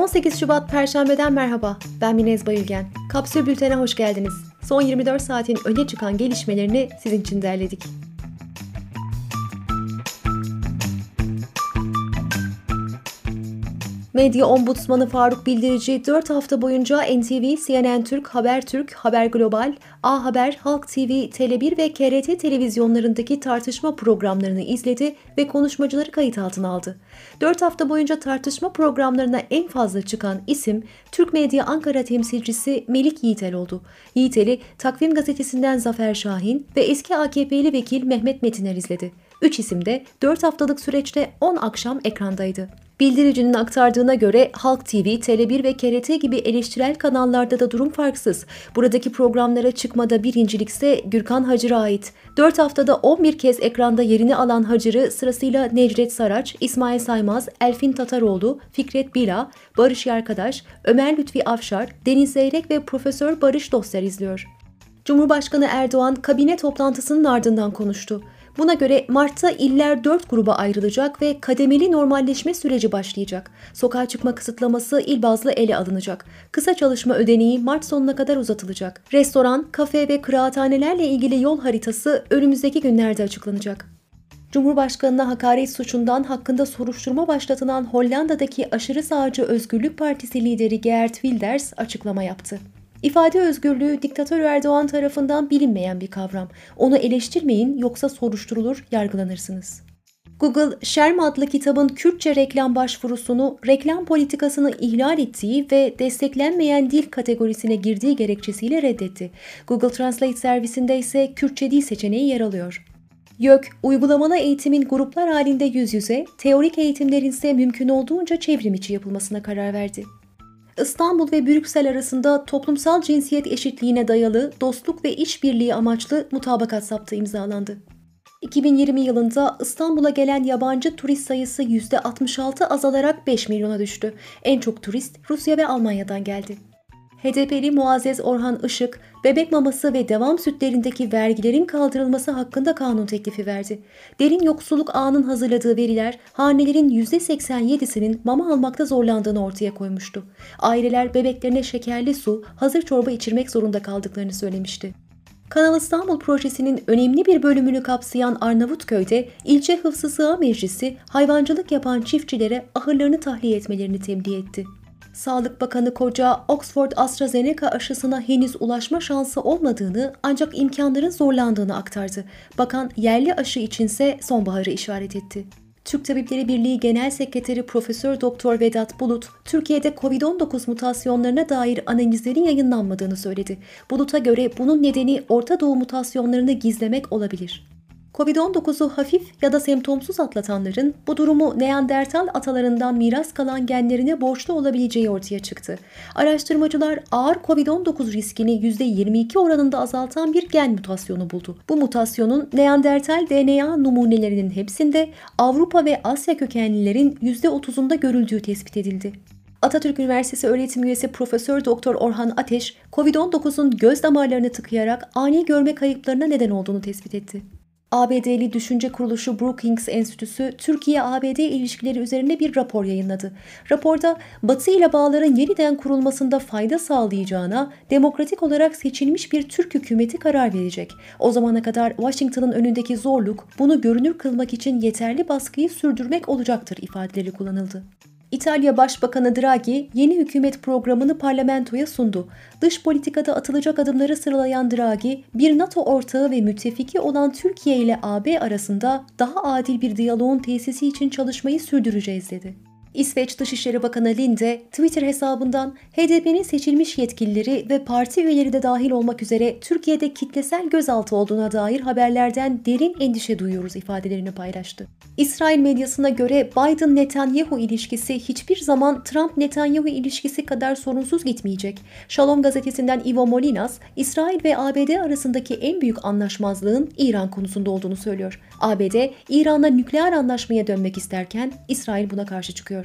18 Şubat Perşembe'den merhaba. Ben Minez Bayülgen. Kapsül Bülten'e hoş geldiniz. Son 24 saatin öne çıkan gelişmelerini sizin için derledik. Medya Ombudsmanı Faruk Bildirici 4 hafta boyunca NTV, CNN Türk, Habertürk, Haber Global, A Haber, Halk TV, Tele1 ve KRT televizyonlarındaki tartışma programlarını izledi ve konuşmacıları kayıt altına aldı. 4 hafta boyunca tartışma programlarına en fazla çıkan isim Türk Medya Ankara temsilcisi Melik Yiğitel oldu. Yiğitel'i Takvim Gazetesi'nden Zafer Şahin ve eski AKP'li vekil Mehmet Metiner izledi. 3 isim de 4 haftalık süreçte 10 akşam ekrandaydı. Bildiricinin aktardığına göre Halk TV, Tele1 ve KRT gibi eleştirel kanallarda da durum farksız. Buradaki programlara çıkmada birincilikse Gürkan Hacır'a ait. 4 haftada 11 kez ekranda yerini alan Hacır'ı sırasıyla Necdet Saraç, İsmail Saymaz, Elfin Tataroğlu, Fikret Bila, Barış Yarkadaş, Ömer Lütfi Afşar, Deniz Zeyrek ve Profesör Barış Dostlar izliyor. Cumhurbaşkanı Erdoğan kabine toplantısının ardından konuştu. Buna göre Mart'ta iller 4 gruba ayrılacak ve kademeli normalleşme süreci başlayacak. Sokağa çıkma kısıtlaması il bazlı ele alınacak. Kısa çalışma ödeneği Mart sonuna kadar uzatılacak. Restoran, kafe ve kıraathanelerle ilgili yol haritası önümüzdeki günlerde açıklanacak. Cumhurbaşkanına hakaret suçundan hakkında soruşturma başlatılan Hollanda'daki aşırı sağcı Özgürlük Partisi lideri Geert Wilders açıklama yaptı. İfade özgürlüğü diktatör Erdoğan tarafından bilinmeyen bir kavram. Onu eleştirmeyin yoksa soruşturulur, yargılanırsınız. Google, Sherm adlı kitabın Kürtçe reklam başvurusunu reklam politikasını ihlal ettiği ve desteklenmeyen dil kategorisine girdiği gerekçesiyle reddetti. Google Translate servisinde ise Kürtçe dil seçeneği yer alıyor. YÖK, uygulamalı eğitimin gruplar halinde yüz yüze, teorik eğitimlerin ise mümkün olduğunca çevrim içi yapılmasına karar verdi. İstanbul ve Brüksel arasında toplumsal cinsiyet eşitliğine dayalı dostluk ve işbirliği amaçlı mutabakat saptı imzalandı. 2020 yılında İstanbul'a gelen yabancı turist sayısı %66 azalarak 5 milyona düştü. En çok turist Rusya ve Almanya'dan geldi. HDP'li Muazzez Orhan Işık, bebek maması ve devam sütlerindeki vergilerin kaldırılması hakkında kanun teklifi verdi. Derin Yoksulluk Ağı'nın hazırladığı veriler hanelerin %87'sinin mama almakta zorlandığını ortaya koymuştu. Aileler bebeklerine şekerli su, hazır çorba içirmek zorunda kaldıklarını söylemişti. Kanal İstanbul projesinin önemli bir bölümünü kapsayan Arnavutköy'de ilçe hıfzı sığa meclisi hayvancılık yapan çiftçilere ahırlarını tahliye etmelerini tebliğ etti. Sağlık Bakanı Koca, Oxford AstraZeneca aşısına henüz ulaşma şansı olmadığını ancak imkanların zorlandığını aktardı. Bakan yerli aşı içinse sonbaharı işaret etti. Türk Tabipleri Birliği Genel Sekreteri Profesör Doktor Vedat Bulut, Türkiye'de COVID-19 mutasyonlarına dair analizlerin yayınlanmadığını söyledi. Bulut'a göre bunun nedeni Orta Doğu mutasyonlarını gizlemek olabilir. Covid-19'u hafif ya da semptomsuz atlatanların bu durumu Neandertal atalarından miras kalan genlerine borçlu olabileceği ortaya çıktı. Araştırmacılar ağır Covid-19 riskini %22 oranında azaltan bir gen mutasyonu buldu. Bu mutasyonun Neandertal DNA numunelerinin hepsinde Avrupa ve Asya kökenlilerin %30'unda görüldüğü tespit edildi. Atatürk Üniversitesi öğretim üyesi Profesör Doktor Orhan Ateş, COVID-19'un göz damarlarını tıkayarak ani görme kayıplarına neden olduğunu tespit etti. ABD'li düşünce kuruluşu Brookings Enstitüsü Türkiye-ABD ilişkileri üzerine bir rapor yayınladı. Raporda Batı ile bağların yeniden kurulmasında fayda sağlayacağına demokratik olarak seçilmiş bir Türk hükümeti karar verecek. O zamana kadar Washington'ın önündeki zorluk bunu görünür kılmak için yeterli baskıyı sürdürmek olacaktır ifadeleri kullanıldı. İtalya Başbakanı Draghi yeni hükümet programını parlamentoya sundu. Dış politikada atılacak adımları sıralayan Draghi, bir NATO ortağı ve müttefiki olan Türkiye ile AB arasında daha adil bir diyaloğun tesisi için çalışmayı sürdüreceğiz dedi. İsveç Dışişleri Bakanı Linde Twitter hesabından HDP'nin seçilmiş yetkilileri ve parti üyeleri de dahil olmak üzere Türkiye'de kitlesel gözaltı olduğuna dair haberlerden derin endişe duyuyoruz ifadelerini paylaştı. İsrail medyasına göre Biden-Netanyahu ilişkisi hiçbir zaman Trump-Netanyahu ilişkisi kadar sorunsuz gitmeyecek. Shalom gazetesinden Ivo Molinas, İsrail ve ABD arasındaki en büyük anlaşmazlığın İran konusunda olduğunu söylüyor. ABD, İran'la nükleer anlaşmaya dönmek isterken İsrail buna karşı çıkıyor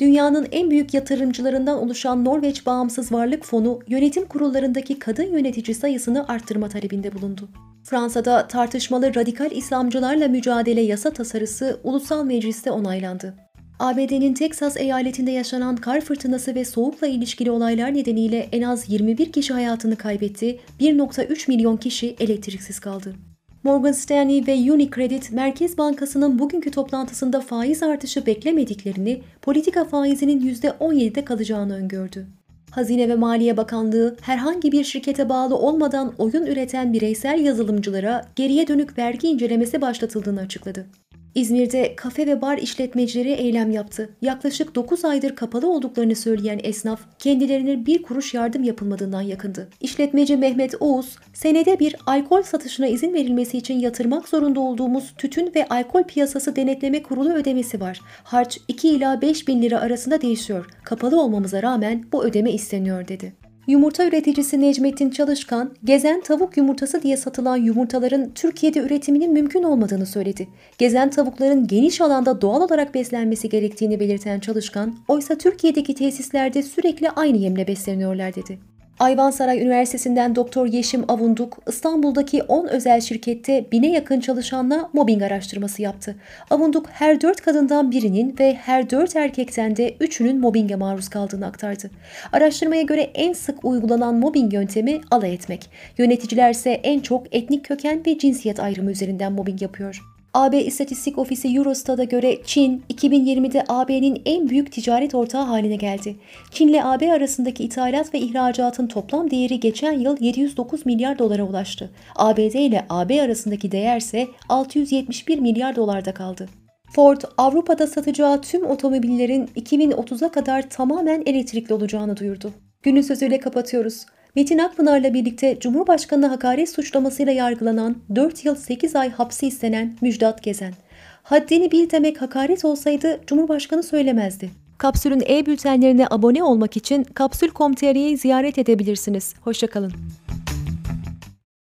dünyanın en büyük yatırımcılarından oluşan Norveç Bağımsız Varlık Fonu yönetim kurullarındaki kadın yönetici sayısını arttırma talebinde bulundu. Fransa'da tartışmalı radikal İslamcılarla mücadele yasa tasarısı ulusal mecliste onaylandı. ABD'nin Teksas eyaletinde yaşanan kar fırtınası ve soğukla ilişkili olaylar nedeniyle en az 21 kişi hayatını kaybetti, 1.3 milyon kişi elektriksiz kaldı. Morgan Stanley ve Unicredit Merkez Bankası'nın bugünkü toplantısında faiz artışı beklemediklerini, politika faizinin %17'de kalacağını öngördü. Hazine ve Maliye Bakanlığı herhangi bir şirkete bağlı olmadan oyun üreten bireysel yazılımcılara geriye dönük vergi incelemesi başlatıldığını açıkladı. İzmir'de kafe ve bar işletmecileri eylem yaptı. Yaklaşık 9 aydır kapalı olduklarını söyleyen esnaf kendilerine bir kuruş yardım yapılmadığından yakındı. İşletmeci Mehmet Oğuz, senede bir alkol satışına izin verilmesi için yatırmak zorunda olduğumuz tütün ve alkol piyasası denetleme kurulu ödemesi var. Harç 2 ila 5 bin lira arasında değişiyor. Kapalı olmamıza rağmen bu ödeme isteniyor dedi. Yumurta üreticisi Necmettin Çalışkan, gezen tavuk yumurtası diye satılan yumurtaların Türkiye'de üretiminin mümkün olmadığını söyledi. Gezen tavukların geniş alanda doğal olarak beslenmesi gerektiğini belirten Çalışkan, oysa Türkiye'deki tesislerde sürekli aynı yemle besleniyorlar dedi. Ayvansaray Üniversitesi'nden Doktor Yeşim Avunduk, İstanbul'daki 10 özel şirkette bine yakın çalışanla mobbing araştırması yaptı. Avunduk her 4 kadından birinin ve her 4 erkekten de 3'ünün mobbinge maruz kaldığını aktardı. Araştırmaya göre en sık uygulanan mobbing yöntemi alay etmek. Yöneticiler ise en çok etnik köken ve cinsiyet ayrımı üzerinden mobbing yapıyor. AB İstatistik Ofisi Eurostat'a göre Çin 2020'de AB'nin en büyük ticaret ortağı haline geldi. Çin ile AB arasındaki ithalat ve ihracatın toplam değeri geçen yıl 709 milyar dolara ulaştı. ABD ile AB arasındaki değer ise 671 milyar dolarda kaldı. Ford, Avrupa'da satacağı tüm otomobillerin 2030'a kadar tamamen elektrikli olacağını duyurdu. Günün sözüyle kapatıyoruz. Metin Akpınar'la birlikte Cumhurbaşkanı hakaret suçlamasıyla yargılanan 4 yıl 8 ay hapsi istenen Müjdat Gezen. Haddini bil demek hakaret olsaydı Cumhurbaşkanı söylemezdi. Kapsül'ün e-bültenlerine abone olmak için kapsül.com.tr'yi ziyaret edebilirsiniz. Hoşçakalın.